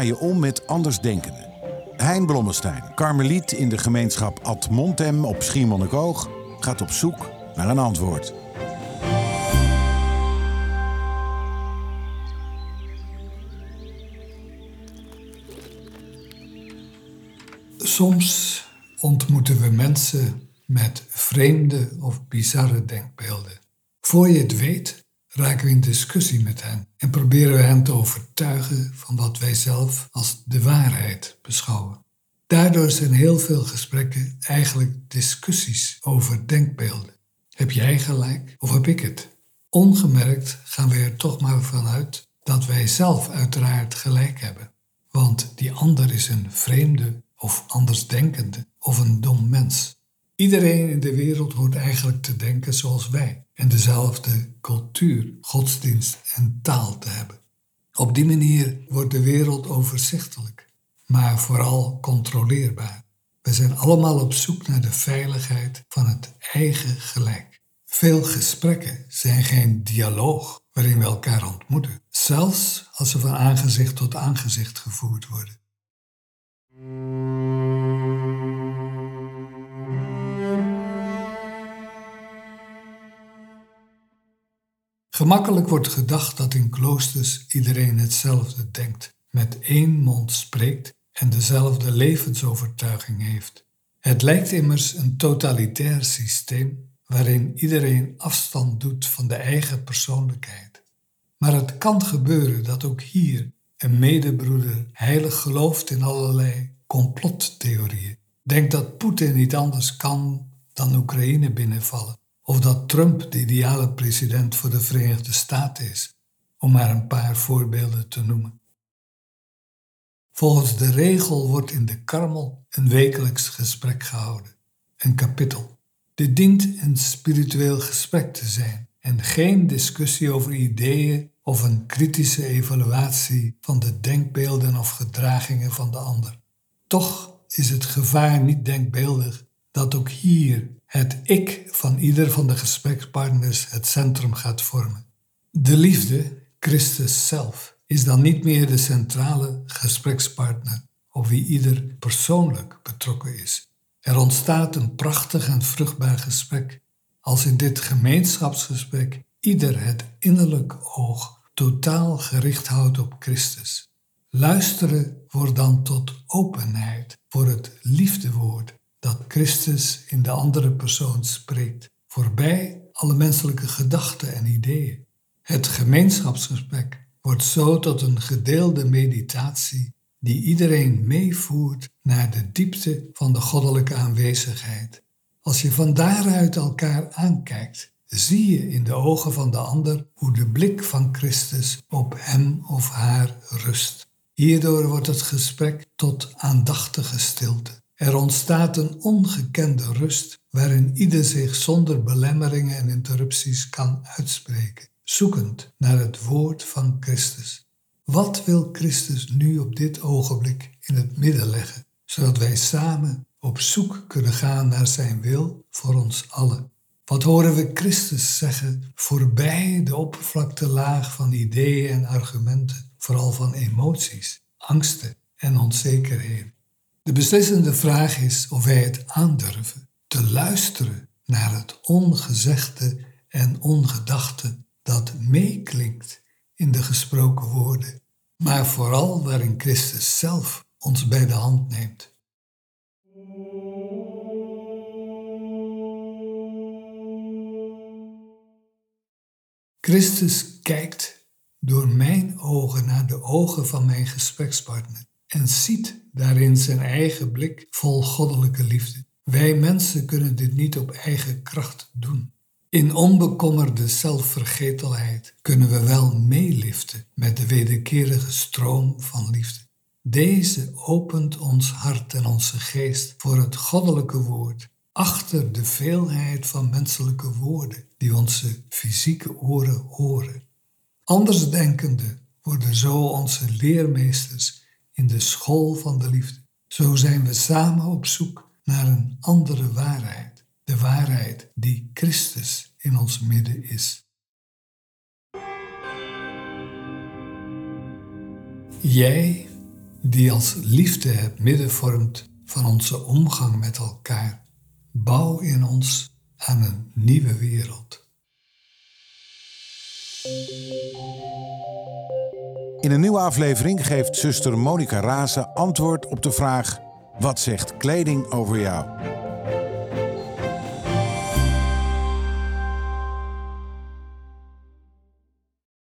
Je om met andersdenkenden? Hein Blommestein, karmeliet in de gemeenschap Ad Montem op Schiermonnikoog, gaat op zoek naar een antwoord. Soms ontmoeten we mensen met vreemde of bizarre denkbeelden. Voor je het weet, raken we in discussie met hen en proberen we hen te overtuigen van wat wij zelf als de waarheid beschouwen. Daardoor zijn heel veel gesprekken eigenlijk discussies over denkbeelden. Heb jij gelijk of heb ik het? Ongemerkt gaan we er toch maar vanuit dat wij zelf uiteraard gelijk hebben. Want die ander is een vreemde of andersdenkende of een dom mens. Iedereen in de wereld hoort eigenlijk te denken zoals wij en dezelfde cultuur, godsdienst en taal te hebben. Op die manier wordt de wereld overzichtelijk, maar vooral controleerbaar. We zijn allemaal op zoek naar de veiligheid van het eigen gelijk. Veel gesprekken zijn geen dialoog waarin we elkaar ontmoeten, zelfs als ze van aangezicht tot aangezicht gevoerd worden. Gemakkelijk wordt gedacht dat in kloosters iedereen hetzelfde denkt, met één mond spreekt en dezelfde levensovertuiging heeft. Het lijkt immers een totalitair systeem waarin iedereen afstand doet van de eigen persoonlijkheid. Maar het kan gebeuren dat ook hier een medebroeder heilig gelooft in allerlei complottheorieën. Denkt dat Poetin niet anders kan dan Oekraïne binnenvallen of dat Trump de ideale president voor de Verenigde Staten is, om maar een paar voorbeelden te noemen. Volgens de regel wordt in de Karmel een wekelijks gesprek gehouden, een kapittel. Dit dient een spiritueel gesprek te zijn en geen discussie over ideeën of een kritische evaluatie van de denkbeelden of gedragingen van de ander. Toch is het gevaar niet denkbeeldig dat ook hier het ik van ieder van de gesprekspartners het centrum gaat vormen. De liefde, Christus zelf, is dan niet meer de centrale gesprekspartner op wie ieder persoonlijk betrokken is. Er ontstaat een prachtig en vruchtbaar gesprek als in dit gemeenschapsgesprek ieder het innerlijk oog totaal gericht houdt op Christus. Luisteren wordt dan tot openheid voor het liefdewoord dat Christus in de andere persoon spreekt, voorbij alle menselijke gedachten en ideeën. Het gemeenschapsgesprek wordt zo tot een gedeelde meditatie die iedereen meevoert naar de diepte van de goddelijke aanwezigheid. Als je van daaruit elkaar aankijkt, zie je in de ogen van de ander hoe de blik van Christus op hem of haar rust. Hierdoor wordt het gesprek tot aandachtige stilte. Er ontstaat een ongekende rust waarin ieder zich zonder belemmeringen en interrupties kan uitspreken, zoekend naar het woord van Christus. Wat wil Christus nu op dit ogenblik in het midden leggen, zodat wij samen op zoek kunnen gaan naar zijn wil voor ons allen? Wat horen we Christus zeggen voorbij de oppervlaktelaag van ideeën en argumenten, vooral van emoties, angsten en onzekerheden? De beslissende vraag is of wij het aandurven te luisteren naar het ongezegde en ongedachte dat meeklinkt in de gesproken woorden, maar vooral waarin Christus zelf ons bij de hand neemt. Christus kijkt door mijn ogen naar de ogen van mijn gesprekspartner en ziet daarin zijn eigen blik vol goddelijke liefde. Wij mensen kunnen dit niet op eigen kracht doen. In onbekommerde zelfvergetelheid kunnen we wel meeliften met de wederkerige stroom van liefde. Deze opent ons hart en onze geest voor het goddelijke woord, achter de veelheid van menselijke woorden die onze fysieke oren horen. Andersdenkende worden zo onze leermeesters in de school van de liefde. Zo zijn we samen op zoek naar een andere waarheid, de waarheid die Christus in ons midden is. Jij, die als liefde het midden vormt van onze omgang met elkaar, bouw in ons aan een nieuwe wereld. In een nieuwe aflevering geeft zuster Monica Razen antwoord op de vraag: Wat zegt kleding over jou?